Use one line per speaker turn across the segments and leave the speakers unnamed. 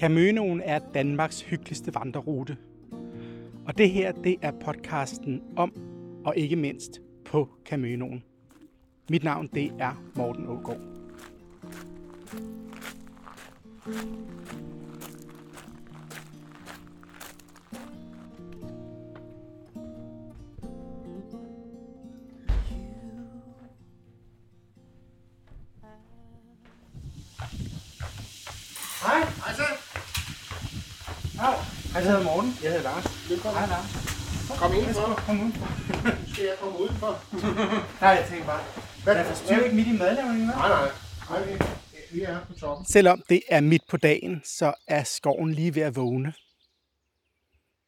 Caminoen er Danmarks hyggeligste vandrerute. Og det her, det er podcasten om, og ikke mindst på Caminoen. Mit navn, det er Morten Ågaard. Hej. Jeg hedder Morten. Jeg hedder Lars.
Velkommen.
Hej, Lars.
Kom indenfor.
Kom ud.
Skal jeg komme udenfor?
Nej, jeg tænker bare,
Hvad?
jeg forstyrrer ikke midt i madlavningen, hva'?
Nej, nej. Nej, vi, vi er på toppen.
Selvom det er midt på dagen, så er skoven lige ved at vågne.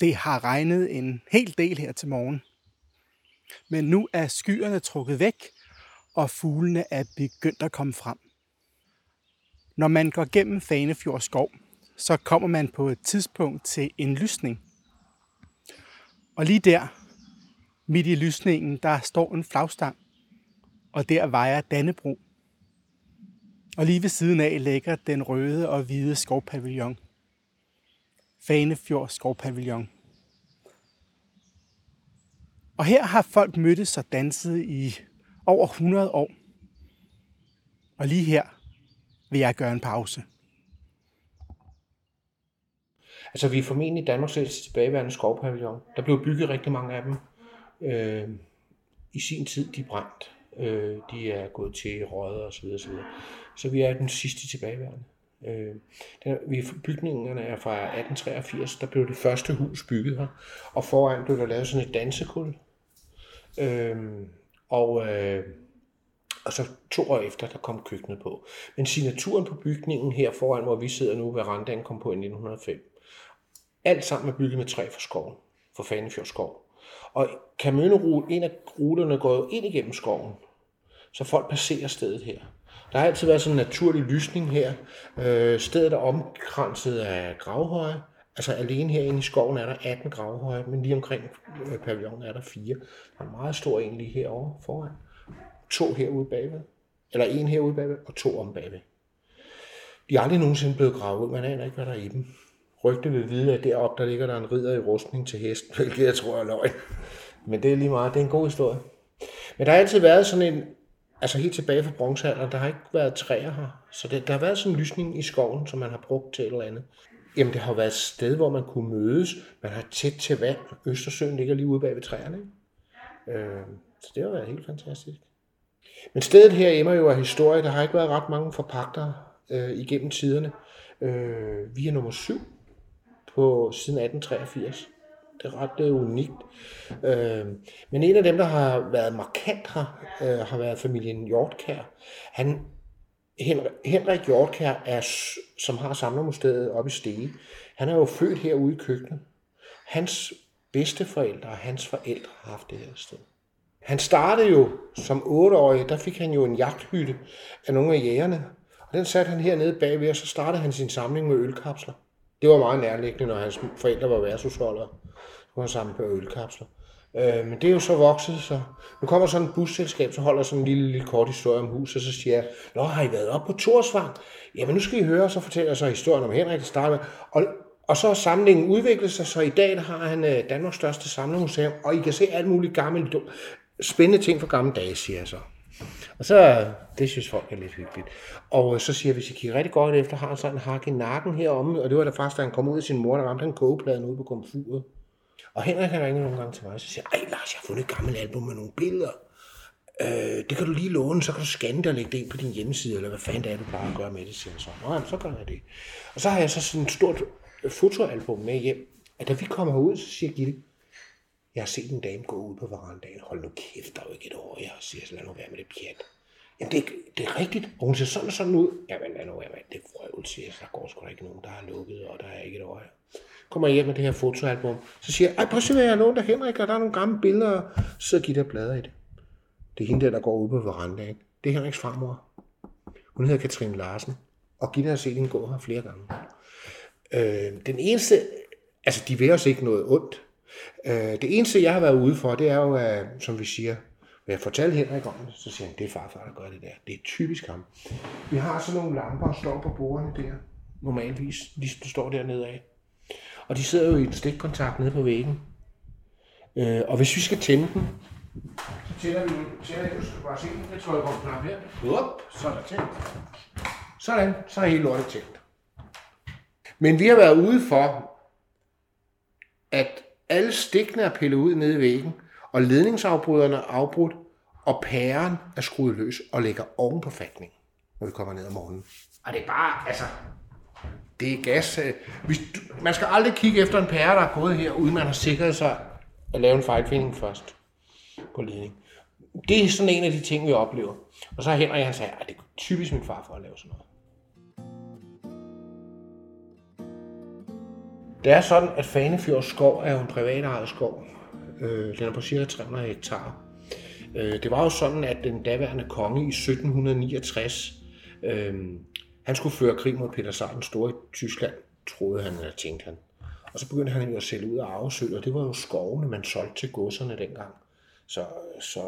Det har regnet en hel del her til morgen. Men nu er skyerne trukket væk, og fuglene er begyndt at komme frem. Når man går gennem Fanefjord skov, så kommer man på et tidspunkt til en lysning. Og lige der, midt i lysningen, der står en flagstang, og der vejer Dannebro. Og lige ved siden af ligger den røde og hvide skovpavillon. Fanefjord skovpavillon. Og her har folk mødtes og danset i over 100 år. Og lige her vil jeg gøre en pause.
Altså, vi er formentlig Danmarks ældste tilbageværende skovpavillon. Der blev bygget rigtig mange af dem. Øh, I sin tid, de brændt. Øh, de er gået til rødder og så videre, så videre. Så vi er den sidste tilbageværende. Øh, den, vi, bygningerne er fra 1883, der blev det første hus bygget her. Og foran blev der lavet sådan et dansekul. Øh, og, øh, og så to år efter, der kom køkkenet på. Men signaturen på bygningen her foran, hvor vi sidder nu, verandaen kom på i 1905. Alt sammen er bygget med træ fra skoven, fra Fanefjord skov. Og Kamønerute, en af ruterne går jo ind igennem skoven, så folk passerer stedet her. Der har altid været sådan en naturlig lysning her. Øh, stedet er omkranset af gravhøje. Altså alene herinde i skoven er der 18 gravhøje, men lige omkring øh, pavillonen er der fire. Der er en meget stor en lige herovre foran. To herude bagved. Eller en herude bagved, og to om bagved. De er aldrig nogensinde blevet gravet ud. Man aner ikke, hvad der er i dem. Rygte vil vide, at deroppe der ligger der en ridder i rustning til hesten, hvilket jeg tror er løgn. Men det er lige meget. Det er en god historie. Men der har altid været sådan en, altså helt tilbage fra bronzealderen, der har ikke været træer her. Så det, der har været sådan en lysning i skoven, som man har brugt til et eller andet. Jamen det har jo været et sted, hvor man kunne mødes. Man har tæt til vand. Østersøen ligger lige ude bag ved træerne. Ikke? Øh, så det har været helt fantastisk. Men stedet her emmer jo af historie. Der har ikke været ret mange forpagtere øh, igennem tiderne. Øh, vi er nummer syv på siden 1883. Det er ret det er unikt. Øh, men en af dem, der har været markant her, øh, har været familien Hjortkær. Han, Henrik, Hjortkær, er, som har samlermusteet oppe i Stege, han er jo født herude i køkkenet. Hans bedsteforældre og hans forældre har haft det her sted. Han startede jo som 8-årig, der fik han jo en jagthytte af nogle af jægerne. Og den satte han hernede bagved, og så startede han sin samling med ølkapsler. Det var meget nærliggende, når hans forældre var værtshusholdere. Så var han på ølkapsler. Øh, men det er jo så vokset, så nu kommer sådan et busselskab, så holder sådan en lille, lille kort historie om huset, og så siger jeg, Nå, har I været op på Torsvang? Jamen nu skal I høre, og så fortæller jeg så historien om Henrik, der starter med. Og, og så har samlingen udviklet sig, så i dag der har han øh, Danmarks største samlemuseum, og I kan se alt muligt gammelt, spændende ting fra gamle dage, siger jeg så. Og så, det synes folk er lidt hyggeligt. Og øh, så siger jeg, hvis I kigger rigtig godt efter, har han sådan en hak i nakken heromme, og det var da faktisk, da han kom ud af sin mor, der ramte han kogepladen ude på komfuret. Og Henrik han ringer nogle gange til mig, og så siger jeg, ej Lars, jeg har fundet et gammelt album med nogle billeder. Øh, det kan du lige låne, så kan du scanne det og lægge det ind på din hjemmeside, eller hvad fanden det er, du plejer at gøre med det, siger jeg så. Nå, jamen, så gør jeg det. Og så har jeg så sådan et stort fotoalbum med hjem, at da vi kommer ud, så siger Gitte, jeg har set en dame gå ud på verandaen. Hold nu kæft, der er jo ikke et år. Jeg siger, så lad nu være med det pjat. Jamen, det, er- det er rigtigt. Og hun ser sådan og sådan ud. Jamen, lad nu være med det frøvl, siger jeg. Der går sgu da ikke nogen, der har lukket, og der er ikke et år her. Kommer jeg hjem med det her fotoalbum. Så siger jeg, ej, prøv at se, hvad jeg har lånt af Henrik, og der er nogle gamle billeder. Så giver der blader i det. Det er hende der, der går ud på verandaen. Det er Henriks farmor. Hun hedder Katrine Larsen. Og Gitte har set hende gå her flere gange. Øh, den eneste, altså de vil os ikke noget ondt. Øh, det eneste, jeg har været ude for, det er jo, som vi siger, hvad jeg fortalte Henrik om det, så siger han, det er farfar, der gør det der. Det er typisk ham. Vi har sådan nogle lamper, der står på bordene der. normalvis, ligesom du står dernede af. Og de sidder jo i en stikkontakt nede på væggen. Øh, og hvis vi skal tænde den, så tænder vi tænder du skal bare se, jeg tror, jeg går knap her. Hop, så er der tændt. Sådan, så er hele lortet tændt. Men vi har været ude for, at alle stikkene er pillet ud nede i væggen, og ledningsafbryderne er afbrudt, og pæren er skruet løs og ligger oven på fatningen, når vi kommer ned om morgenen. Og det er bare, altså, det er gas. øh, Hvis du, man skal aldrig kigge efter en pære, der er gået her, uden man har sikret sig at lave en fejlfinding først på ledning. Det er sådan en af de ting, vi oplever. Og så Henrik, han sagde, at det er typisk min far for at lave sådan noget. Det er sådan, at Fanefjord skov er jo en privatejet skov. Øh, den er på cirka 300 hektar. Øh, det var jo sådan, at den daværende konge i 1769, øh, han skulle føre krig mod Peter Sar den store i Tyskland, troede han, eller tænkte han. Og så begyndte han jo at sælge ud af arvesøl, og det var jo skovene, man solgte til godserne dengang. Så, så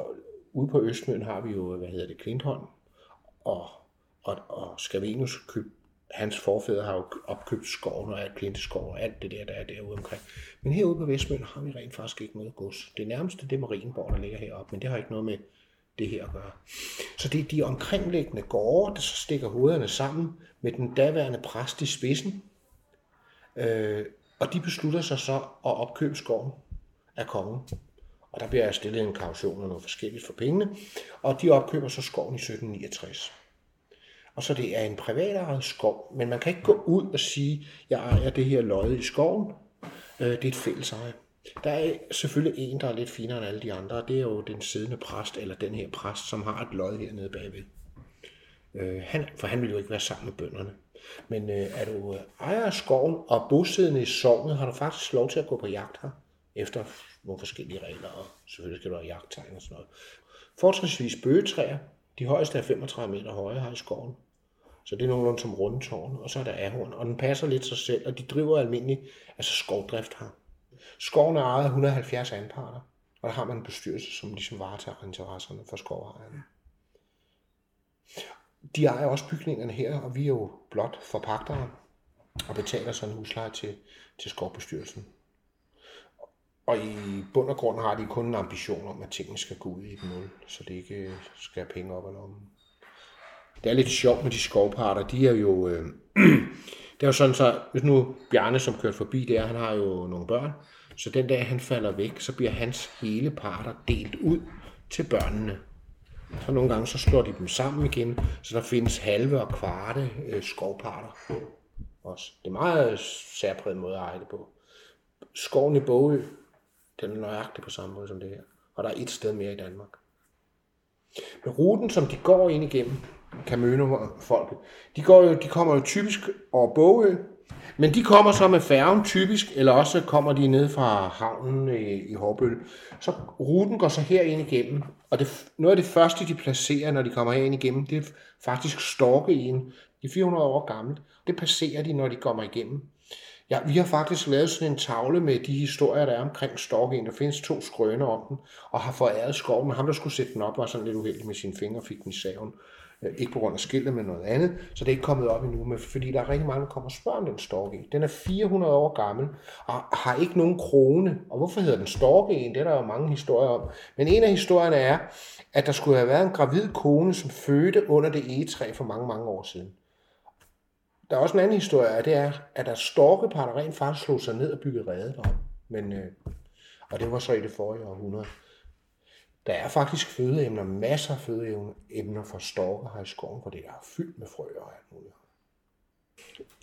ude på Østmøn har vi jo, hvad hedder det, Klintholm, og, og, og Skavenus køb, hans forfædre har jo opkøbt skoven og alt klinteskov og alt det der, der er derude omkring. Men herude på Vestmøn har vi rent faktisk ikke noget gods. Det nærmeste det er Marienborg, der ligger heroppe, men det har ikke noget med det her at gøre. Så det er de omkringliggende gårde, der så stikker hovederne sammen med den daværende præst i spidsen. Øh, og de beslutter sig så at opkøbe skoven af kongen. Og der bliver stillet en kaution og noget forskelligt for pengene. Og de opkøber så skoven i 1769. Og så det er en privatejet skov, men man kan ikke gå ud og sige, jeg ejer det her løjet i skoven. Øh, Det er et fælles eje. Der er selvfølgelig en, der er lidt finere end alle de andre, og det er jo den siddende præst, eller den her præst, som har et lod hernede bagved. Øh, han, for han vil jo ikke være sammen med bønderne. Men øh, er du øh, ejer af skoven og bosiddende i sognet, har du faktisk lov til at gå på jagt her, efter nogle forskellige regler, og selvfølgelig skal du have jagttegn og sådan noget. Fortrinsvis bøgetræer, de højeste er 35 meter høje her i skoven. Så det er nogenlunde som rundtårn, og så er der ahorn, og den passer lidt sig selv, og de driver almindelig altså skovdrift her. Skoven er ejet af 170 anparter, og der har man en bestyrelse, som ligesom varetager interesserne for skovejerne. De ejer også bygningerne her, og vi er jo blot forpagtere og betaler sådan en husleje til, til skovbestyrelsen. Og i bund og grund har de kun en ambition om, at tingene skal gå ud i et nul, så det ikke øh, skal have penge op og lommen. Det er lidt sjovt med de skovparter. De er jo... Øh, det er jo sådan så, hvis nu Bjarne, som kørte forbi der, han har jo nogle børn, så den dag han falder væk, så bliver hans hele parter delt ud til børnene. Så nogle gange så slår de dem sammen igen, så der findes halve og kvarte øh, skovparter også. Det er meget særpræget måde at eje det på. Skoven i Bogø, den er nøjagtig på samme måde som det her. Og der er et sted mere i Danmark. Men ruten, som de går ind igennem, Camøno-folket, de, går jo, de kommer jo typisk over Bogø, men de kommer så med færgen typisk, eller også kommer de ned fra havnen i, i Hårbøl. Så ruten går så her ind igennem, og det, noget af det første, de placerer, når de kommer herind igennem, det er faktisk Storkeegen. De er 400 år gammelt. Det passerer de, når de kommer igennem. Ja, vi har faktisk lavet sådan en tavle med de historier, der er omkring Storken. Der findes to skrøner om den, og har foræret skoven. Men ham, der skulle sætte den op, var sådan lidt uheldig med sine fingre og fik den i saven. Øh, ikke på grund af skiltet, men noget andet. Så det er ikke kommet op endnu, men fordi der er rigtig mange, der kommer og spørger om den storke. Den er 400 år gammel og har ikke nogen krone. Og hvorfor hedder den storke? Det er der jo mange historier om. Men en af historierne er, at der skulle have været en gravid kone, som fødte under det egetræ for mange, mange år siden. Der er også en anden historie, og det er, at der storkepar, der rent faktisk slog sig ned og byggede rede derom. Men, øh, og det var så i det forrige århundrede. Der er faktisk fødeemner, masser af fødeemner for storker her i skoven, for det er fyldt med frøer og alt muligt.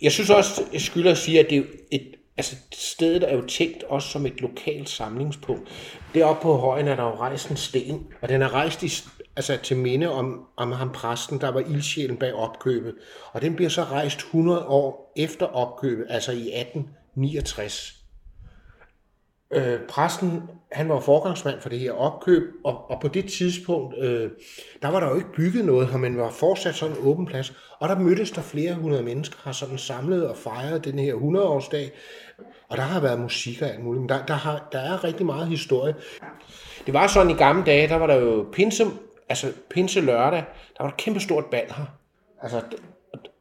Jeg synes også, jeg skylder at sige, at det er et, altså stedet er jo tænkt også som et lokalt samlingspunkt. Deroppe på højen er der jo rejst en sten, og den er rejst i, altså til minde om, om ham præsten, der var ildsjælen bag opkøbet. Og den bliver så rejst 100 år efter opkøbet, altså i 1869 øh, præsten, han var forgangsmand for det her opkøb, og, og på det tidspunkt, øh, der var der jo ikke bygget noget her, men var fortsat sådan en åben plads, og der mødtes der flere hundrede mennesker, har sådan samlet og fejret den her 100-årsdag, og der har været musik og alt muligt, men der, der, har, der er rigtig meget historie. Det var sådan i gamle dage, der var der jo pinse, altså pinse lørdag, der var der et kæmpe stort bal her. Altså,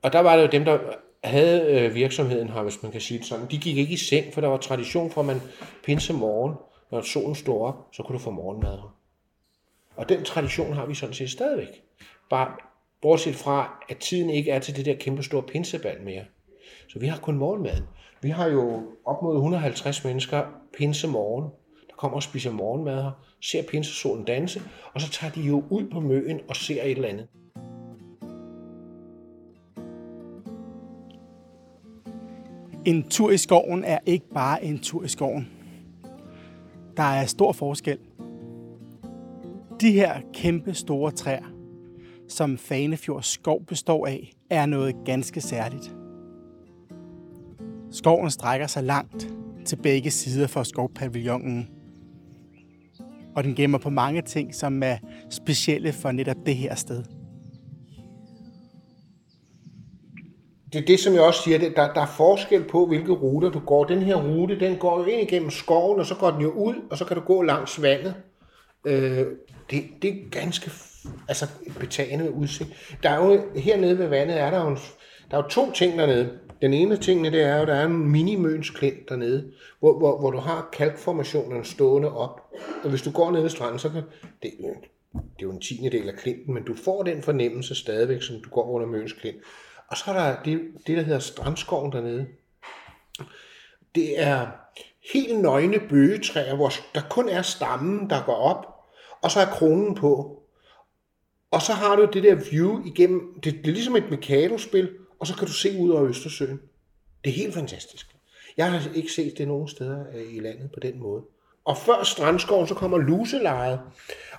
og der var det jo dem, der havde øh, virksomheden her, hvis man kan sige det sådan. De gik ikke i seng, for der var tradition for, at man pinse morgen, når solen stod op, så kunne du få morgenmad. Og den tradition har vi sådan set stadigvæk. Bare bortset fra, at tiden ikke er til det der kæmpe store pinsebal mere. Så vi har kun morgenmaden. Vi har jo op mod 150 mennesker pinse morgen, der kommer og spiser morgenmad her, ser pinsesolen danse, og så tager de jo ud på møen og ser et eller andet.
En tur i skoven er ikke bare en tur i skoven. Der er stor forskel. De her kæmpe store træer, som Fanefjord skov består af, er noget ganske særligt. Skoven strækker sig langt til begge sider for skovpavillonen, og den gemmer på mange ting, som er specielle for netop det her sted.
Det er det, som jeg også siger, det, der, der er forskel på, hvilke ruter du går. Den her rute, den går jo ind igennem skoven, og så går den jo ud, og så kan du gå langs vandet. Øh, det, det er ganske altså, betagende udsigt. Der er jo, hernede ved vandet er der jo, der er jo to ting dernede. Den ene ting, det er jo, der er en mini klint dernede, hvor, hvor, hvor du har kalkformationerne stående op. Og hvis du går ned ad stranden, så kan det, det er jo en tiende del af klinten, men du får den fornemmelse stadigvæk, som du går under Møns Klint. Og så er der det, det der hedder strandskoven dernede. Det er helt nøgne bøgetræer, hvor der kun er stammen, der går op, og så er kronen på. Og så har du det der view igennem, det, det er ligesom et Mikado-spil, og så kan du se ud over Østersøen. Det er helt fantastisk. Jeg har ikke set det nogen steder øh, i landet på den måde. Og før strandskoven, så kommer luselejet.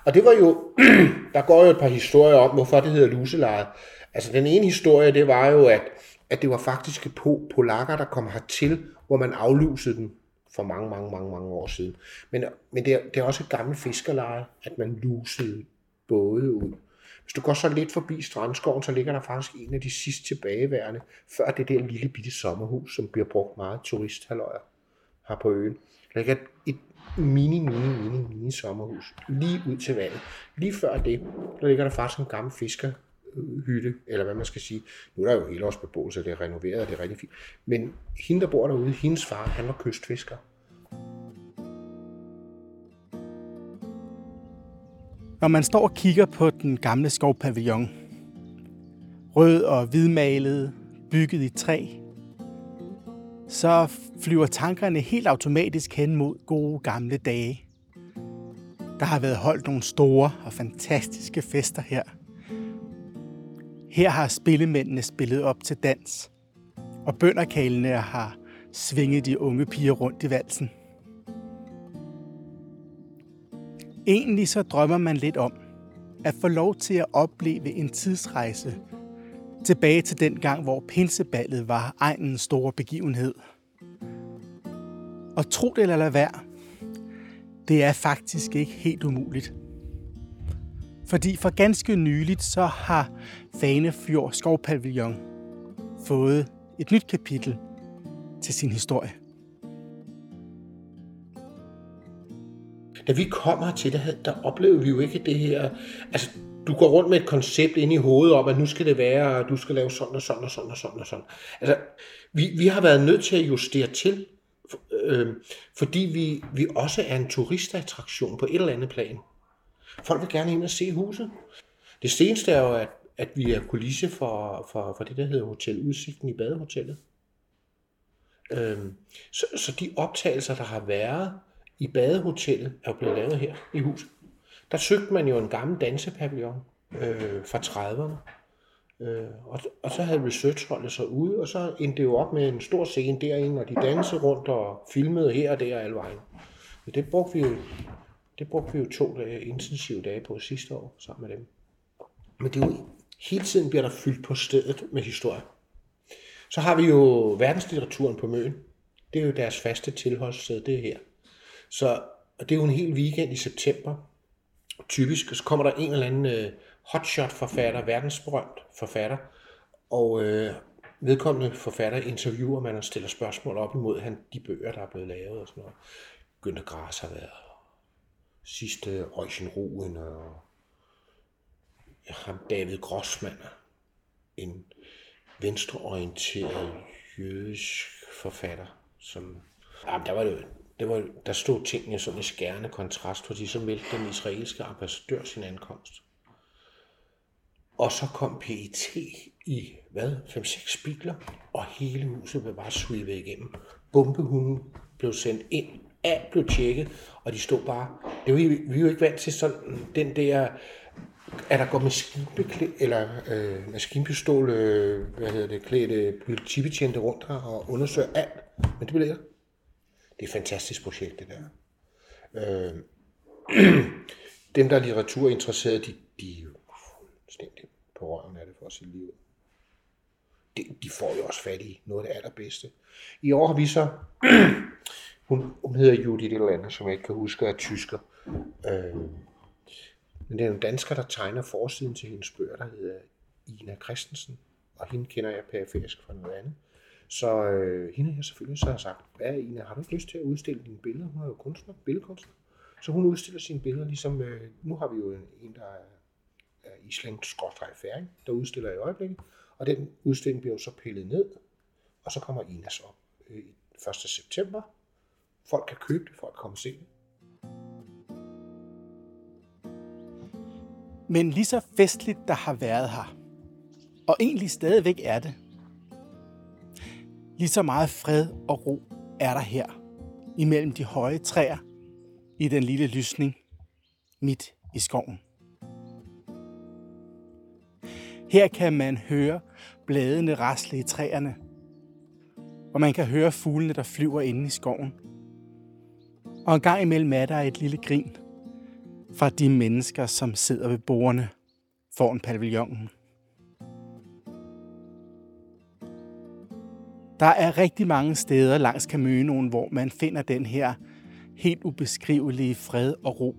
Og det var jo, der går jo et par historier om, hvorfor det hedder luselejet. Altså den ene historie, det var jo, at, at det var faktisk på polakker, der kom hertil, hvor man aflusede dem for mange, mange, mange, mange år siden. Men, men det, er, det er også et gammelt fiskerleje, at man lusede både ud. Hvis du går så lidt forbi Strandskoven, så ligger der faktisk en af de sidste tilbageværende, før det der lille bitte sommerhus, som bliver brugt meget turisthaløjer her på øen. Der ligger et mini, mini, mini, mini sommerhus lige ud til vandet. Lige før det, der ligger der faktisk en gammel fisker, hytte, eller hvad man skal sige. Nu er der jo helårsbeboelse, det er renoveret, og det er rigtig fint. Men hende, der bor derude, hendes far, han var kystfisker.
Når man står og kigger på den gamle skovpavillon, rød og hvidmalet, bygget i træ, så flyver tankerne helt automatisk hen mod gode gamle dage. Der har været holdt nogle store og fantastiske fester her – her har spillemændene spillet op til dans, og bønderkalene har svinget de unge piger rundt i valsen. Egentlig så drømmer man lidt om at få lov til at opleve en tidsrejse tilbage til den gang, hvor pinseballet var egnens store begivenhed. Og tro det eller lad være, det er faktisk ikke helt umuligt. Fordi for ganske nyligt så har Fanefjord Skovpavillon fået et nyt kapitel til sin historie.
Da vi kommer til det, der oplever vi jo ikke det her... Altså, du går rundt med et koncept ind i hovedet om, at nu skal det være, at du skal lave sådan og sådan og sådan og sådan og sådan. Altså, vi, vi har været nødt til at justere til, øh, fordi vi, vi også er en turistattraktion på et eller andet plan. Folk vil gerne ind og se huset. Det seneste er jo, at, at vi er kulisse for, for, for det, der hedder Hotel Udsigten i Badehotellet. Øhm, så, så de optagelser, der har været i Badehotellet, er jo blevet lavet her i huset. Der søgte man jo en gammel dansepavillon øh, fra 30'erne. Øh, og, og så havde researchholdet så ude, og så endte det jo op med en stor scene derinde, og de dansede rundt og filmede her og der alle vejen. Det brugte vi jo det brugte vi jo to dage, intensive dage på sidste år sammen med dem. Men det er jo, hele tiden bliver der fyldt på stedet med historie. Så har vi jo verdenslitteraturen på Møn. Det er jo deres faste tilholdssted, det er her. Så og det er jo en hel weekend i september. Typisk så kommer der en eller anden øh, hotshot-forfatter, verdensberømt forfatter, og øh, vedkommende forfatter interviewer man og stiller spørgsmål op imod han, de bøger, der er blevet lavet og sådan noget. Günther Grass har været sidste Røjsen og ham David Grossmann, en venstreorienteret jødisk forfatter, som... Jamen, der var det, det var, der stod tingene sådan i skærende kontrast, fordi så meldte den israelske ambassadør sin ankomst. Og så kom PET i, hvad, 5-6 biler, og hele huset blev bare sweepet igennem. Bombehunden blev sendt ind, alt blev tjekket, og de stod bare... Det var, vi er jo ikke vant til sådan den der at der går maskinbeklæ, eller øh, maskinpistol, øh, hvad hedder det, klædte øh, politibetjente rundt her og undersøger alt. Men det bliver det. Det er et fantastisk projekt, det der. Øh, dem, der er litteraturinteresserede, de, de er jo fuldstændig på røven af det for at sige livet. De, de får jo også fat i noget af det allerbedste. I år har vi så, hun, hun hedder Judith eller andet, som jeg ikke kan huske, er tysker. Øh, men det er en dansker, der tegner forsiden til hendes bøger, der hedder Ina Christensen, og hende kender jeg periferisk fra noget andet. Så øh, hende har jeg selvfølgelig så har sagt, hvad Ina, har du ikke lyst til at udstille dine billeder? Hun er jo kunstner, billedkunstner. Så hun udstiller sine billeder, ligesom øh, nu har vi jo en, der er, er island færing, der udstiller i øjeblikket. Og den udstilling bliver jo så pillet ned, og så kommer Ina så øh, 1. september. Folk kan købe det, folk komme se det.
Men lige så festligt, der har været her, og egentlig stadigvæk er det, lige så meget fred og ro er der her, imellem de høje træer, i den lille lysning, midt i skoven. Her kan man høre bladene rasle i træerne, og man kan høre fuglene, der flyver inde i skoven. Og en gang imellem er der et lille grin – fra de mennesker, som sidder ved bordene foran pavillonen. Der er rigtig mange steder langs Caminoen, hvor man finder den her helt ubeskrivelige fred og ro.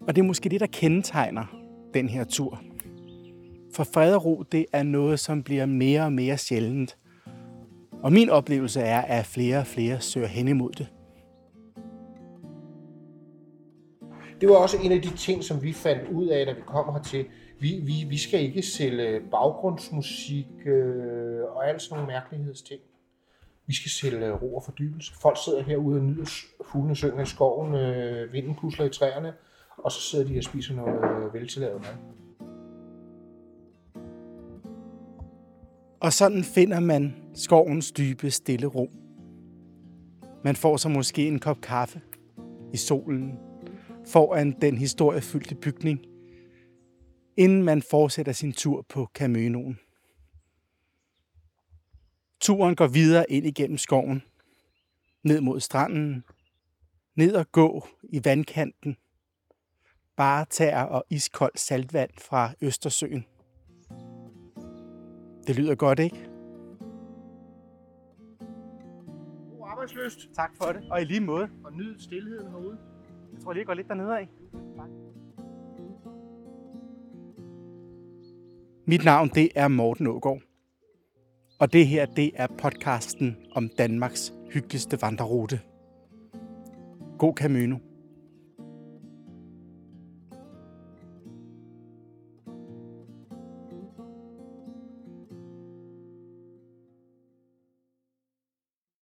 Og det er måske det, der kendetegner den her tur. For fred og ro, det er noget, som bliver mere og mere sjældent. Og min oplevelse er, at flere og flere søger hen imod det.
Det var også en af de ting, som vi fandt ud af, da vi kom hertil. Vi, vi, vi skal ikke sælge baggrundsmusik øh, og alt sådan nogle mærkelighedsting. Vi skal sælge ro og fordybelse. Folk sidder herude og nyder fuglene synger i skoven, øh, vinden pusler i træerne, og så sidder de og spiser noget øh, veltillavet mad.
Og sådan finder man skovens dybe stille ro. Man får så måske en kop kaffe i solen foran den historiefyldte bygning, inden man fortsætter sin tur på Caminoen. Turen går videre ind igennem skoven, ned mod stranden, ned og gå i vandkanten, bare tær og iskoldt saltvand fra Østersøen. Det lyder godt, ikke?
God arbejdsløst.
Tak for det, og i lige måde.
Og nyd stillheden herude.
Jeg tror lige, jeg går lidt dernede af. Mit navn det er Morten Ågaard. Og det her det er podcasten om Danmarks hyggeligste vandrerute. God Camino.